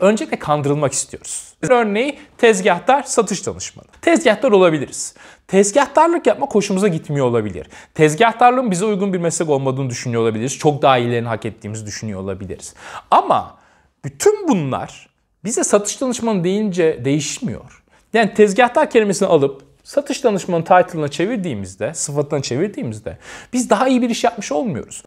öncelikle kandırılmak istiyoruz. Örneği tezgahtar satış danışmanı. Tezgahtar olabiliriz. Tezgahtarlık yapmak hoşumuza gitmiyor olabilir. Tezgahtarlığın bize uygun bir meslek olmadığını düşünüyor olabiliriz. Çok daha iyilerini hak ettiğimizi düşünüyor olabiliriz. Ama bütün bunlar bize satış danışmanı deyince değişmiyor. Yani tezgahtar kelimesini alıp satış danışmanı title'ına çevirdiğimizde, sıfatına çevirdiğimizde biz daha iyi bir iş yapmış olmuyoruz.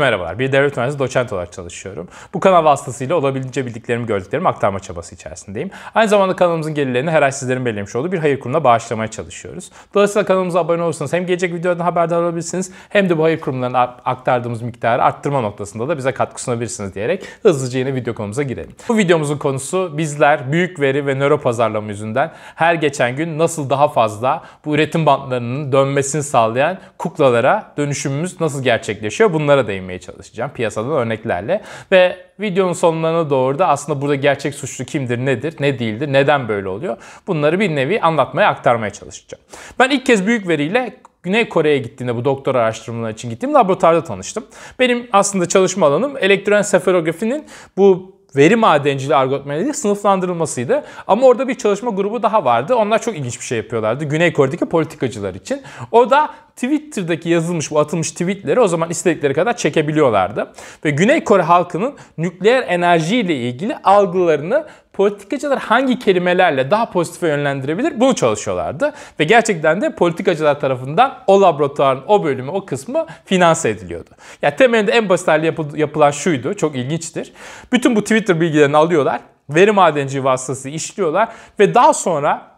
Merhabalar, bir devlet mühendisi doçent olarak çalışıyorum. Bu kanal vasıtasıyla olabildiğince bildiklerimi, gördüklerimi aktarma çabası içerisindeyim. Aynı zamanda kanalımızın gelirlerini her ay sizlerin belirlemiş olduğu bir hayır kurumuna bağışlamaya çalışıyoruz. Dolayısıyla kanalımıza abone olursanız hem gelecek videodan haberdar olabilirsiniz hem de bu hayır kurumlarına aktardığımız miktarı arttırma noktasında da bize katkı sunabilirsiniz diyerek hızlıca yine video konumuza girelim. Bu videomuzun konusu bizler büyük veri ve nöro pazarlama yüzünden her geçen gün nasıl daha fazla bu üretim bantlarının dönmesini sağlayan kuklalara dönüşümümüz nasıl gerçekleşiyor bunlara değinmek değinmeye çalışacağım piyasadan örneklerle. Ve videonun sonlarına doğru da aslında burada gerçek suçlu kimdir, nedir, ne değildir, neden böyle oluyor bunları bir nevi anlatmaya, aktarmaya çalışacağım. Ben ilk kez büyük veriyle Güney Kore'ye gittiğimde bu doktor araştırmaları için gittiğim laboratuvarda tanıştım. Benim aslında çalışma alanım elektroensefalografinin bu veri madenciliği algoritmalarıyla sınıflandırılmasıydı. Ama orada bir çalışma grubu daha vardı. Onlar çok ilginç bir şey yapıyorlardı. Güney Kore'deki politikacılar için. O da Twitter'daki yazılmış bu atılmış tweetleri o zaman istedikleri kadar çekebiliyorlardı. Ve Güney Kore halkının nükleer enerji ile ilgili algılarını politikacılar hangi kelimelerle daha pozitife yönlendirebilir bunu çalışıyorlardı. Ve gerçekten de politikacılar tarafından o laboratuvarın o bölümü, o kısmı finanse ediliyordu. Yani temelinde en basit yapı, yapılan şuydu, çok ilginçtir. Bütün bu Twitter bilgilerini alıyorlar, veri madenci vasıtası işliyorlar ve daha sonra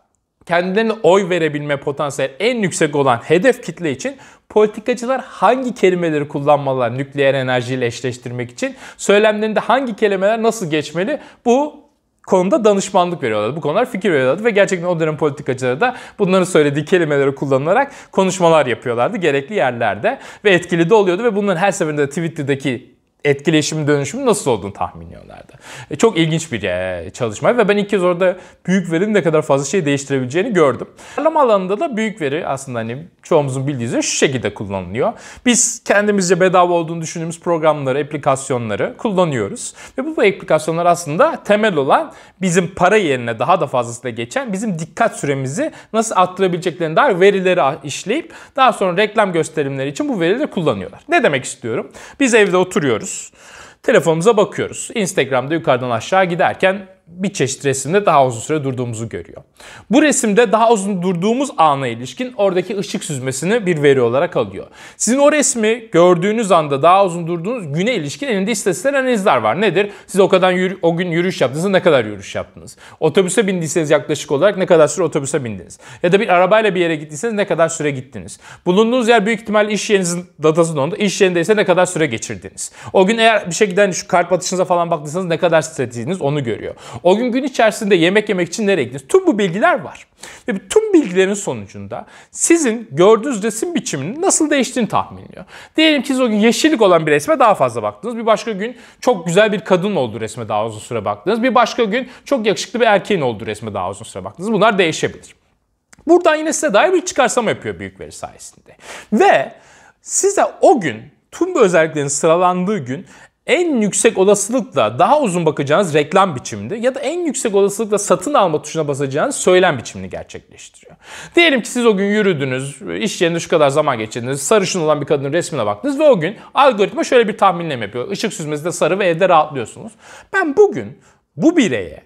kendilerine oy verebilme potansiyeli en yüksek olan hedef kitle için politikacılar hangi kelimeleri kullanmalılar nükleer enerjiyle eşleştirmek için, söylemlerinde hangi kelimeler nasıl geçmeli bu konuda danışmanlık veriyorlardı. Bu konular fikir veriyorlardı ve gerçekten o dönem politikacıları da bunların söylediği kelimeleri kullanarak konuşmalar yapıyorlardı gerekli yerlerde ve etkili de oluyordu ve bunların her seferinde Twitter'daki etkileşim dönüşümü nasıl olduğunu tahmin ediyorlardı. E, çok ilginç bir e, çalışma ve ben ilk kez orada büyük verinin ne kadar fazla şey değiştirebileceğini gördüm. Pazarlama alanında da büyük veri aslında hani çoğumuzun bildiği üzere şu şekilde kullanılıyor. Biz kendimizce bedava olduğunu düşündüğümüz programları, aplikasyonları kullanıyoruz. Ve bu, bu aplikasyonlar aslında temel olan bizim para yerine daha da fazlasıyla geçen bizim dikkat süremizi nasıl arttırabileceklerine dair verileri işleyip daha sonra reklam gösterimleri için bu verileri kullanıyorlar. Ne demek istiyorum? Biz evde oturuyoruz Telefonumuza bakıyoruz. Instagram'da yukarıdan aşağı giderken bir çeşit resimde daha uzun süre durduğumuzu görüyor. Bu resimde daha uzun durduğumuz ana ilişkin oradaki ışık süzmesini bir veri olarak alıyor. Sizin o resmi gördüğünüz anda daha uzun durduğunuz güne ilişkin elinde istatistiksel analizler var. Nedir? Siz o kadar yürü, o gün yürüyüş yaptınız, ne kadar yürüyüş yaptınız? Otobüse bindiyseniz yaklaşık olarak ne kadar süre otobüse bindiniz? Ya da bir arabayla bir yere gittiyseniz ne kadar süre gittiniz? Bulunduğunuz yer büyük ihtimal iş yerinizin datası onda. İş yerindeyse ne kadar süre geçirdiniz? O gün eğer bir şekilde şu kalp atışınıza falan baktıysanız ne kadar stratejiniz onu görüyor. O gün gün içerisinde yemek yemek için nereye gittiniz? Tüm bu bilgiler var. Ve tüm bilgilerin sonucunda sizin gördüğünüz resim biçiminin nasıl değiştiğini tahmin ediyor. Diyelim ki siz o gün yeşillik olan bir resme daha fazla baktınız. Bir başka gün çok güzel bir kadın olduğu resme daha uzun süre baktınız. Bir başka gün çok yakışıklı bir erkeğin olduğu resme daha uzun süre baktınız. Bunlar değişebilir. Buradan yine size dair bir çıkarsama yapıyor büyük veri sayesinde. Ve size o gün tüm bu özelliklerin sıralandığı gün en yüksek olasılıkla daha uzun bakacağınız reklam biçiminde ya da en yüksek olasılıkla satın alma tuşuna basacağınız söylem biçimini gerçekleştiriyor. Diyelim ki siz o gün yürüdünüz, iş yerinde şu kadar zaman geçirdiniz, sarışın olan bir kadının resmine baktınız ve o gün algoritma şöyle bir tahminleme yapıyor. Işık süzmesi sarı ve evde rahatlıyorsunuz. Ben bugün bu bireye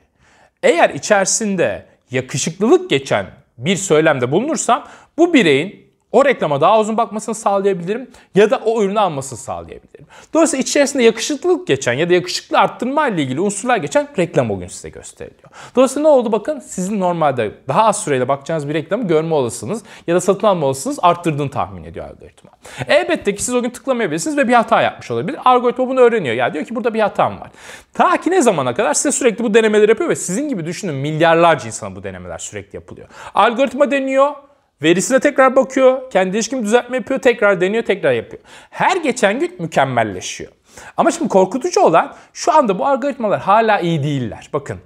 eğer içerisinde yakışıklılık geçen bir söylemde bulunursam bu bireyin o reklama daha uzun bakmasını sağlayabilirim ya da o ürünü almasını sağlayabilirim. Dolayısıyla içerisinde yakışıklılık geçen ya da yakışıklı arttırma ile ilgili unsurlar geçen reklam o gün size gösteriliyor. Dolayısıyla ne oldu bakın sizin normalde daha az süreyle bakacağınız bir reklamı görme olasılığınız ya da satın alma olasılığınız arttırdığını tahmin ediyor algoritma. Elbette ki siz o gün tıklamayabilirsiniz ve bir hata yapmış olabilir. Algoritma bunu öğreniyor. Ya diyor ki burada bir hatam var. Ta ki ne zamana kadar size sürekli bu denemeleri yapıyor ve sizin gibi düşünün milyarlarca insana bu denemeler sürekli yapılıyor. Algoritma deniyor, Verisine tekrar bakıyor, kendi ilişkimi düzeltme yapıyor, tekrar deniyor, tekrar yapıyor. Her geçen gün mükemmelleşiyor. Ama şimdi korkutucu olan şu anda bu algoritmalar hala iyi değiller. Bakın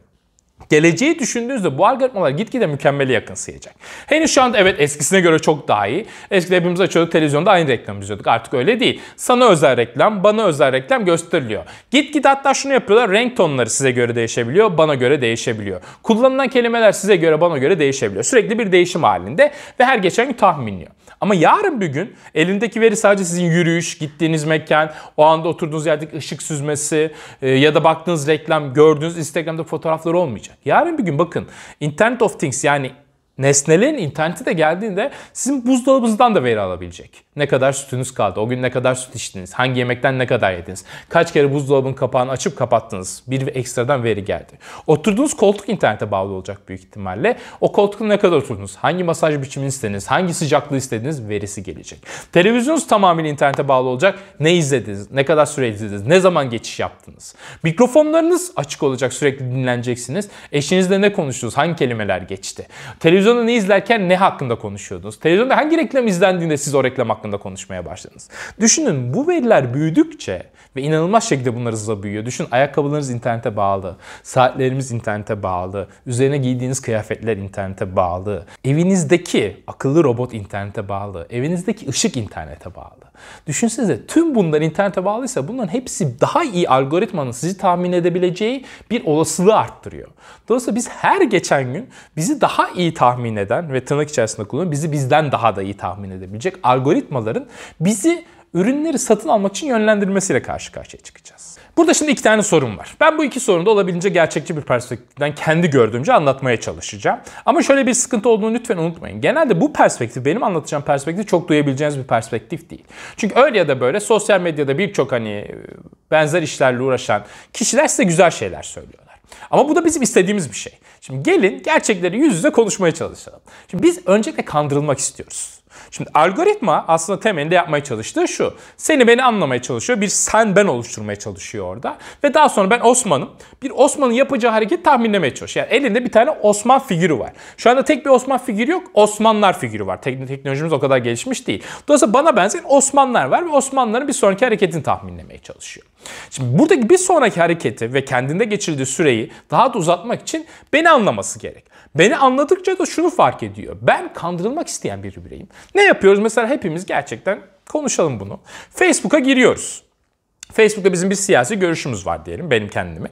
Geleceği düşündüğünüzde bu algoritmalar gitgide mükemmele yakınsayacak. Henüz şu anda evet eskisine göre çok daha iyi. Eskiden hepimiz açıyorduk televizyonda aynı reklam izliyorduk. Artık öyle değil. Sana özel reklam, bana özel reklam gösteriliyor. Gitgide hatta şunu yapıyorlar. Renk tonları size göre değişebiliyor, bana göre değişebiliyor. Kullanılan kelimeler size göre, bana göre değişebiliyor. Sürekli bir değişim halinde ve her geçen gün tahminliyor. Ama yarın bir gün elindeki veri sadece sizin yürüyüş, gittiğiniz mekan, o anda oturduğunuz yerdeki ışık süzmesi e, ya da baktığınız reklam, gördüğünüz Instagram'da fotoğrafları olmayacak. Yarın bir gün bakın Internet of Things yani nesnelerin interneti de geldiğinde sizin buzdolabınızdan da veri alabilecek. Ne kadar sütünüz kaldı, o gün ne kadar süt içtiniz, hangi yemekten ne kadar yediniz, kaç kere buzdolabının kapağını açıp kapattınız, bir ekstradan veri geldi. Oturduğunuz koltuk internete bağlı olacak büyük ihtimalle. O koltukta ne kadar oturdunuz, hangi masaj biçimini istediniz, hangi sıcaklığı istediniz verisi gelecek. Televizyonunuz tamamıyla internete bağlı olacak. Ne izlediniz, ne kadar süre izlediniz, ne zaman geçiş yaptınız. Mikrofonlarınız açık olacak, sürekli dinleneceksiniz. Eşinizle ne konuştunuz, hangi kelimeler geçti. Televizyonda ne izlerken ne hakkında konuşuyordunuz. Televizyonda hangi reklam izlendiğinde siz o reklam konuşmaya başladınız. Düşünün bu veriler büyüdükçe ve inanılmaz şekilde bunlar hızla büyüyor. Düşün ayakkabılarınız internete bağlı, saatlerimiz internete bağlı, üzerine giydiğiniz kıyafetler internete bağlı, evinizdeki akıllı robot internete bağlı, evinizdeki ışık internete bağlı. Düşünsenize tüm bunlar internete bağlıysa bunların hepsi daha iyi algoritmanın sizi tahmin edebileceği bir olasılığı arttırıyor. Dolayısıyla biz her geçen gün bizi daha iyi tahmin eden ve tırnak içerisinde kullanıyorum bizi bizden daha da iyi tahmin edebilecek algoritmaların bizi ürünleri satın almak için yönlendirmesiyle karşı karşıya çıkacağız. Burada şimdi iki tane sorun var. Ben bu iki sorunu da olabildiğince gerçekçi bir perspektiften kendi gördüğümce anlatmaya çalışacağım. Ama şöyle bir sıkıntı olduğunu lütfen unutmayın. Genelde bu perspektif, benim anlatacağım perspektif çok duyabileceğiniz bir perspektif değil. Çünkü öyle ya da böyle sosyal medyada birçok hani benzer işlerle uğraşan kişiler size güzel şeyler söylüyorlar. Ama bu da bizim istediğimiz bir şey. Şimdi gelin gerçekleri yüz yüze konuşmaya çalışalım. Şimdi biz öncelikle kandırılmak istiyoruz. Şimdi algoritma aslında temelinde yapmaya çalıştığı şu. Seni beni anlamaya çalışıyor. Bir sen ben oluşturmaya çalışıyor orada. Ve daha sonra ben Osman'ım. Bir Osman'ın yapacağı hareket tahminlemeye çalışıyor. Yani elinde bir tane Osman figürü var. Şu anda tek bir Osman figürü yok. Osmanlar figürü var. Teknolojimiz o kadar gelişmiş değil. Dolayısıyla bana benzeyen Osmanlar var ve Osmanlıların bir sonraki hareketini tahminlemeye çalışıyor. Şimdi buradaki bir sonraki hareketi ve kendinde geçirdiği süreyi daha da uzatmak için beni anlaması gerek. Beni anladıkça da şunu fark ediyor. Ben kandırılmak isteyen bir bireyim. Ne yapıyoruz? Mesela hepimiz gerçekten konuşalım bunu. Facebook'a giriyoruz. Facebook'ta bizim bir siyasi görüşümüz var diyelim benim kendime.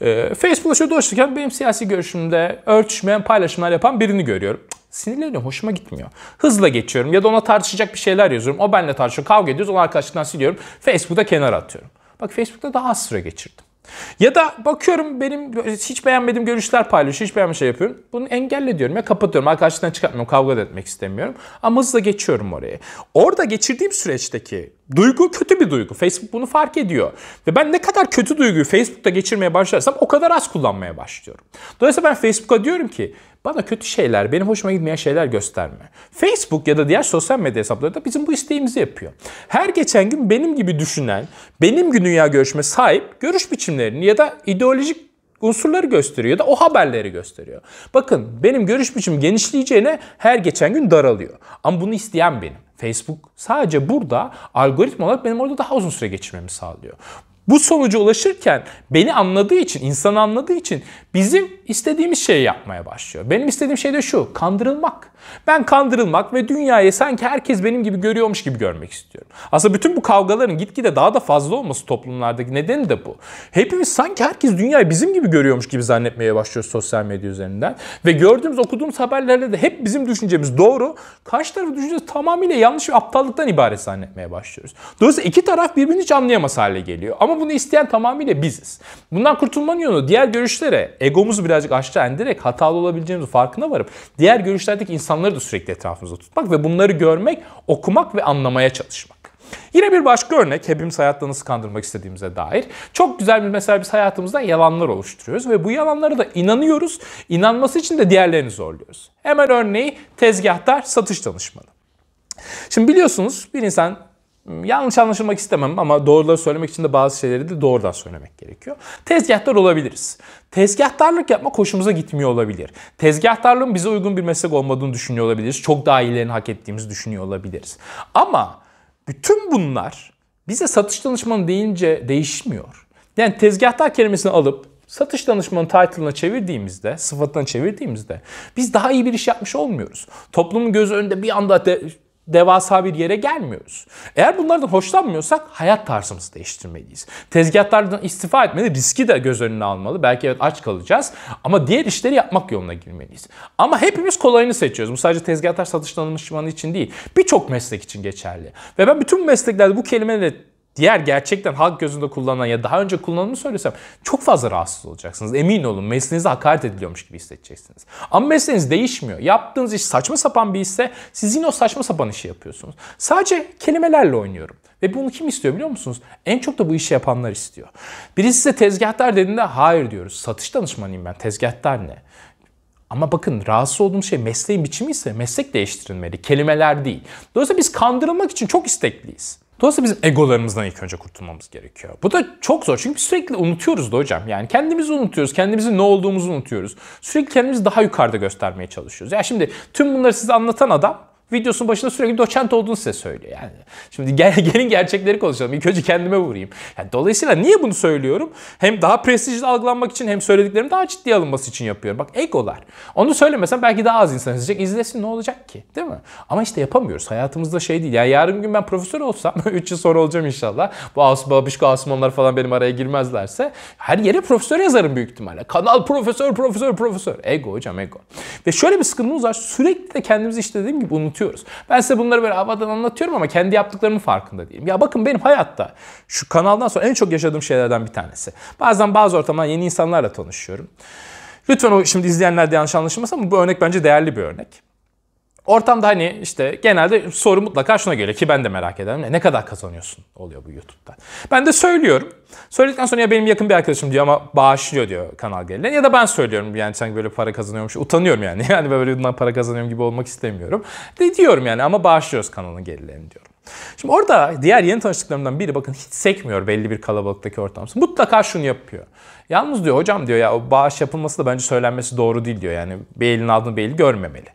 Ee, Facebook'ta şöyle dolaşırken benim siyasi görüşümde örtüşmeyen paylaşımlar yapan birini görüyorum. Sinirleniyorum, hoşuma gitmiyor. Hızla geçiyorum ya da ona tartışacak bir şeyler yazıyorum. O benimle tartışıyor, kavga ediyoruz, onu arkadaşlıktan siliyorum. Facebook'ta kenara atıyorum. Bak Facebook'ta daha az süre geçirdim. Ya da bakıyorum benim hiç beğenmediğim görüşler paylaşıyor, hiç beğenmiş şey yapıyorum. Bunu engelle diyorum ya kapatıyorum. Arkadaşlıktan çıkartmıyorum, kavga da etmek istemiyorum. Ama hızla geçiyorum oraya. Orada geçirdiğim süreçteki duygu kötü bir duygu. Facebook bunu fark ediyor. Ve ben ne kadar kötü duyguyu Facebook'ta geçirmeye başlarsam o kadar az kullanmaya başlıyorum. Dolayısıyla ben Facebook'a diyorum ki bana kötü şeyler, benim hoşuma gitmeyen şeyler gösterme. Facebook ya da diğer sosyal medya hesapları da bizim bu isteğimizi yapıyor. Her geçen gün benim gibi düşünen, benim gibi dünya görüşme sahip görüş biçimlerini ya da ideolojik unsurları gösteriyor da o haberleri gösteriyor. Bakın benim görüş biçimim genişleyeceğine her geçen gün daralıyor. Ama bunu isteyen benim. Facebook sadece burada algoritma olarak benim orada daha uzun süre geçirmemi sağlıyor. Bu sonuca ulaşırken beni anladığı için, insanı anladığı için bizim istediğimiz şeyi yapmaya başlıyor. Benim istediğim şey de şu, kandırılmak. Ben kandırılmak ve dünyayı sanki herkes benim gibi görüyormuş gibi görmek istiyorum. Aslında bütün bu kavgaların gitgide daha da fazla olması toplumlardaki nedeni de bu. Hepimiz sanki herkes dünyayı bizim gibi görüyormuş gibi zannetmeye başlıyoruz sosyal medya üzerinden. Ve gördüğümüz, okuduğumuz haberlerde de hep bizim düşüncemiz doğru. Karşı tarafı düşüncesi tamamıyla yanlış ve aptallıktan ibaret zannetmeye başlıyoruz. Dolayısıyla iki taraf birbirini hiç anlayamaz hale geliyor. Ama bunu isteyen tamamıyla biziz. Bundan kurtulmanın yolu diğer görüşlere egomuzu birazcık aşağı indirerek hatalı olabileceğimiz farkına varıp diğer görüşlerdeki insanları da sürekli etrafımızda tutmak ve bunları görmek, okumak ve anlamaya çalışmak. Yine bir başka örnek hepimiz hayatta nasıl kandırmak istediğimize dair. Çok güzel bir mesela biz hayatımızda yalanlar oluşturuyoruz ve bu yalanlara da inanıyoruz. İnanması için de diğerlerini zorluyoruz. Hemen örneği tezgahtar satış danışmanı. Şimdi biliyorsunuz bir insan yanlış anlaşılmak istemem ama doğruları söylemek için de bazı şeyleri de doğrudan söylemek gerekiyor. Tezgahtar olabiliriz. Tezgahtarlık yapmak hoşumuza gitmiyor olabilir. Tezgahtarlığın bize uygun bir meslek olmadığını düşünüyor olabiliriz. Çok daha iyilerini hak ettiğimizi düşünüyor olabiliriz. Ama bütün bunlar bize satış danışmanı deyince değişmiyor. Yani tezgahtar kelimesini alıp satış danışmanı title'ına çevirdiğimizde, sıfatına çevirdiğimizde biz daha iyi bir iş yapmış olmuyoruz. Toplumun göz önünde bir anda de, devasa bir yere gelmiyoruz. Eğer bunlardan hoşlanmıyorsak hayat tarzımızı değiştirmeliyiz. Tezgahlardan istifa etmeli, riski de göz önüne almalı. Belki evet aç kalacağız ama diğer işleri yapmak yoluna girmeliyiz. Ama hepimiz kolayını seçiyoruz. Bu sadece tezgahlar satış danışmanı için değil. Birçok meslek için geçerli. Ve ben bütün mesleklerde bu kelimeleri diğer gerçekten halk gözünde kullanılan ya daha önce kullanıldığını söylesem çok fazla rahatsız olacaksınız. Emin olun mesleğinize hakaret ediliyormuş gibi hissedeceksiniz. Ama mesleğiniz değişmiyor. Yaptığınız iş saçma sapan bir işse siz yine o saçma sapan işi yapıyorsunuz. Sadece kelimelerle oynuyorum. Ve bunu kim istiyor biliyor musunuz? En çok da bu işi yapanlar istiyor. Birisi size tezgahtar dediğinde hayır diyoruz. Satış danışmanıyım ben. Tezgahtar ne? Ama bakın rahatsız olduğum şey mesleğin biçimi ise meslek değiştirilmeli. Kelimeler değil. Dolayısıyla biz kandırılmak için çok istekliyiz. Dolayısıyla bizim egolarımızdan ilk önce kurtulmamız gerekiyor. Bu da çok zor çünkü sürekli unutuyoruz da hocam. Yani kendimizi unutuyoruz, kendimizin ne olduğumuzu unutuyoruz. Sürekli kendimizi daha yukarıda göstermeye çalışıyoruz. Ya şimdi tüm bunları size anlatan adam videosunun başında sürekli doçent olduğunu size söylüyor. Yani şimdi gel, gelin gerçekleri konuşalım. İlk önce kendime vurayım. Yani dolayısıyla niye bunu söylüyorum? Hem daha prestijli algılanmak için hem söylediklerim daha ciddi alınması için yapıyorum. Bak egolar. Onu söylemesem belki daha az insan izleyecek. İzlesin ne olacak ki? Değil mi? Ama işte yapamıyoruz. Hayatımızda şey değil. Yani yarın gün ben profesör olsam 3 yıl sonra olacağım inşallah. Bu Asım Babişko Asumanlar falan benim araya girmezlerse her yere profesör yazarım büyük ihtimalle. Kanal profesör, profesör, profesör. Ego hocam ego. Ve şöyle bir sıkıntımız var. Sürekli de kendimizi işte dediğim gibi unutuyoruz unutuyoruz. Ben size bunları böyle havadan anlatıyorum ama kendi yaptıklarımın farkında değilim. Ya bakın benim hayatta şu kanaldan sonra en çok yaşadığım şeylerden bir tanesi. Bazen bazı ortamda yeni insanlarla tanışıyorum. Lütfen o şimdi izleyenler de yanlış anlaşılmasın ama bu örnek bence değerli bir örnek. Ortamda hani işte genelde soru mutlaka şuna geliyor ki ben de merak ederim. Ne kadar kazanıyorsun oluyor bu YouTube'da. Ben de söylüyorum. Söyledikten sonra ya benim yakın bir arkadaşım diyor ama bağışlıyor diyor kanal gelirleri. Ya da ben söylüyorum yani sanki böyle para kazanıyormuş. Utanıyorum yani. Yani böyle bundan para kazanıyorum gibi olmak istemiyorum. De diyorum yani ama bağışlıyoruz kanalın gelirlerini diyorum. Şimdi orada diğer yeni tanıştıklarımdan biri bakın hiç sekmiyor belli bir kalabalıktaki ortamda. Mutlaka şunu yapıyor. Yalnız diyor hocam diyor ya o bağış yapılması da bence söylenmesi doğru değil diyor. Yani bir elin aldığını bir eli görmemeli.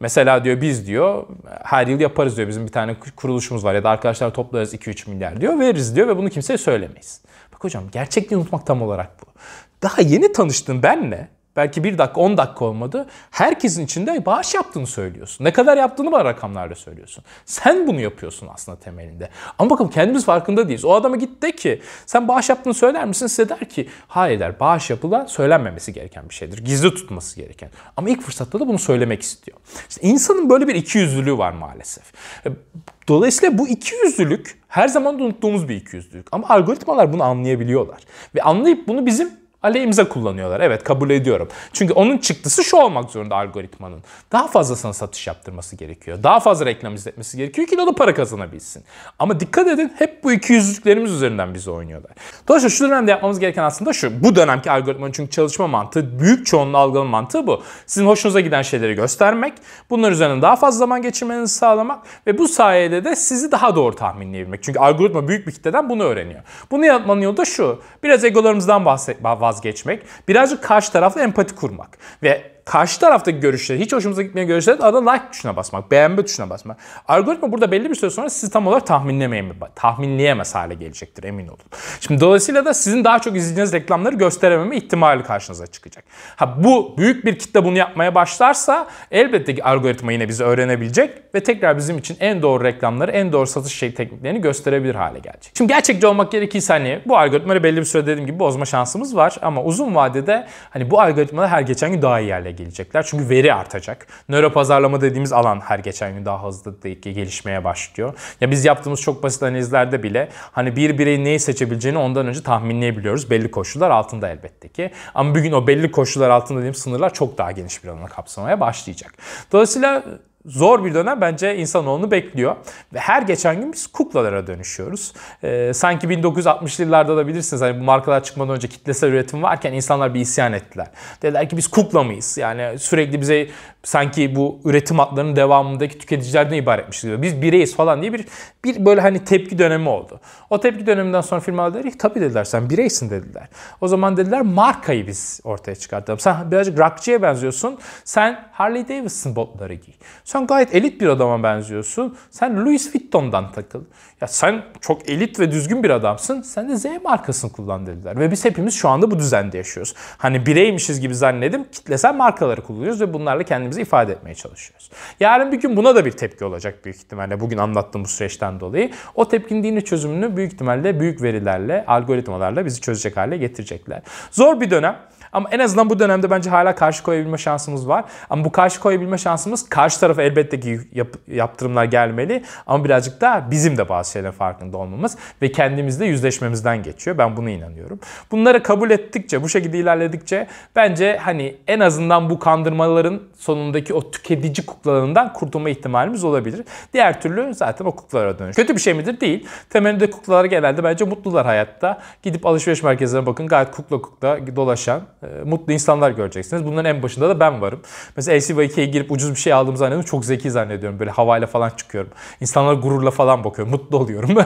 Mesela diyor biz diyor her yıl yaparız diyor. Bizim bir tane kuruluşumuz var ya da arkadaşlar toplarız 2-3 milyar diyor. Veririz diyor ve bunu kimseye söylemeyiz. Bak hocam gerçekliği unutmak tam olarak bu. Daha yeni tanıştığın benle belki bir dakika 10 dakika olmadı. Herkesin içinde bağış yaptığını söylüyorsun. Ne kadar yaptığını bana rakamlarla söylüyorsun. Sen bunu yapıyorsun aslında temelinde. Ama bakın kendimiz farkında değiliz. O adama git de ki sen bağış yaptığını söyler misin? Size der ki hayır der bağış yapılan söylenmemesi gereken bir şeydir. Gizli tutması gereken. Ama ilk fırsatta da bunu söylemek istiyor. İşte insanın böyle bir ikiyüzlülüğü var maalesef. E, dolayısıyla bu ikiyüzlülük her zaman unuttuğumuz bir ikiyüzlülük. Ama algoritmalar bunu anlayabiliyorlar. Ve anlayıp bunu bizim aleyhimize kullanıyorlar. Evet kabul ediyorum. Çünkü onun çıktısı şu olmak zorunda algoritmanın. Daha fazla sana satış yaptırması gerekiyor. Daha fazla reklam izletmesi gerekiyor ki da para kazanabilsin. Ama dikkat edin hep bu iki yüzlüklerimiz üzerinden bizi oynuyorlar. Dolayısıyla şu dönemde yapmamız gereken aslında şu. Bu dönemki algoritmanın çünkü çalışma mantığı, büyük çoğunluğu algılama mantığı bu. Sizin hoşunuza giden şeyleri göstermek, bunlar üzerinden daha fazla zaman geçirmenizi sağlamak ve bu sayede de sizi daha doğru tahminleyebilmek. Çünkü algoritma büyük bir kitleden bunu öğreniyor. Bunu yapmanın yolu da şu. Biraz egolarımızdan bahset, vazgeçmek, birazcık karşı tarafla empati kurmak ve karşı taraftaki görüşleri, hiç hoşumuza gitmeyen görüşleri arada like tuşuna basmak, beğenme tuşuna basmak. Algoritma burada belli bir süre sonra sizi tam olarak tahminlemeye, tahminleyemez hale gelecektir emin olun. Şimdi dolayısıyla da sizin daha çok izleyeceğiniz reklamları gösterememe ihtimali karşınıza çıkacak. Ha bu büyük bir kitle bunu yapmaya başlarsa elbette ki algoritma yine bizi öğrenebilecek ve tekrar bizim için en doğru reklamları, en doğru satış şey tekniklerini gösterebilir hale gelecek. Şimdi gerçekçi olmak gerekirse hani bu algoritmaları belli bir süre dediğim gibi bozma şansımız var ama uzun vadede hani bu algoritmalar her geçen gün daha iyi yerle gelecekler. Çünkü veri artacak. Nöro pazarlama dediğimiz alan her geçen gün daha hızlı gelişmeye başlıyor. Ya biz yaptığımız çok basit analizlerde bile hani bir bireyin neyi seçebileceğini ondan önce tahminleyebiliyoruz. Belli koşullar altında elbette ki. Ama bugün o belli koşullar altında dediğim sınırlar çok daha geniş bir alana kapsamaya başlayacak. Dolayısıyla zor bir dönem bence insanoğlunu bekliyor. Ve her geçen gün biz kuklalara dönüşüyoruz. Ee, sanki 1960'lı yıllarda da bilirsiniz hani bu markalar çıkmadan önce kitlesel üretim varken insanlar bir isyan ettiler. Dediler ki biz kukla mıyız? Yani sürekli bize sanki bu üretim hatlarının devamındaki tüketicilerden ibaretmiş gibi. Biz bireyiz falan diye bir bir böyle hani tepki dönemi oldu. O tepki döneminden sonra firmalar dedi ki tabii dediler sen bireysin dediler. O zaman dediler markayı biz ortaya çıkartalım. Sen birazcık rockçıya benziyorsun. Sen Harley Davidson botları giy. Sen gayet elit bir adama benziyorsun. Sen Louis Vuitton'dan takıl. Ya sen çok elit ve düzgün bir adamsın. Sen de Z markasını kullan dediler. Ve biz hepimiz şu anda bu düzende yaşıyoruz. Hani bireymişiz gibi zannedim. Kitlesel markaları kullanıyoruz ve bunlarla kendimizi ifade etmeye çalışıyoruz. Yarın bir gün buna da bir tepki olacak büyük ihtimalle. Bugün anlattığım bu süreçten dolayı. O tepkinin dini çözümünü büyük ihtimalle büyük verilerle, algoritmalarla bizi çözecek hale getirecekler. Zor bir dönem. Ama en azından bu dönemde bence hala karşı koyabilme şansımız var. Ama bu karşı koyabilme şansımız karşı tarafa elbette ki yap, yaptırımlar gelmeli. Ama birazcık da bizim de bazı şeylerin farkında olmamız ve kendimizle yüzleşmemizden geçiyor. Ben buna inanıyorum. Bunları kabul ettikçe, bu şekilde ilerledikçe bence hani en azından bu kandırmaların sonundaki o tüketici kuklalarından kurtulma ihtimalimiz olabilir. Diğer türlü zaten o kuklalara dönüş. Kötü bir şey midir? Değil. Temelinde kuklalar genelde bence mutlular hayatta. Gidip alışveriş merkezlerine bakın gayet kukla kukla dolaşan mutlu insanlar göreceksiniz. Bunların en başında da ben varım. Mesela LCV2'ye girip ucuz bir şey aldığım zannediyorum. Çok zeki zannediyorum. Böyle havayla falan çıkıyorum. İnsanlara gururla falan bakıyorum. Mutlu oluyorum.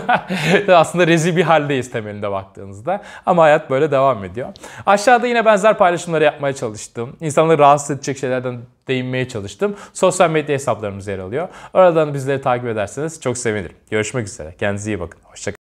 Aslında rezil bir haldeyiz temelinde baktığınızda. Ama hayat böyle devam ediyor. Aşağıda yine benzer paylaşımları yapmaya çalıştım. İnsanları rahatsız edecek şeylerden değinmeye çalıştım. Sosyal medya hesaplarımız yer alıyor. Oradan bizleri takip ederseniz çok sevinirim. Görüşmek üzere. Kendinize iyi bakın. Hoşçakalın.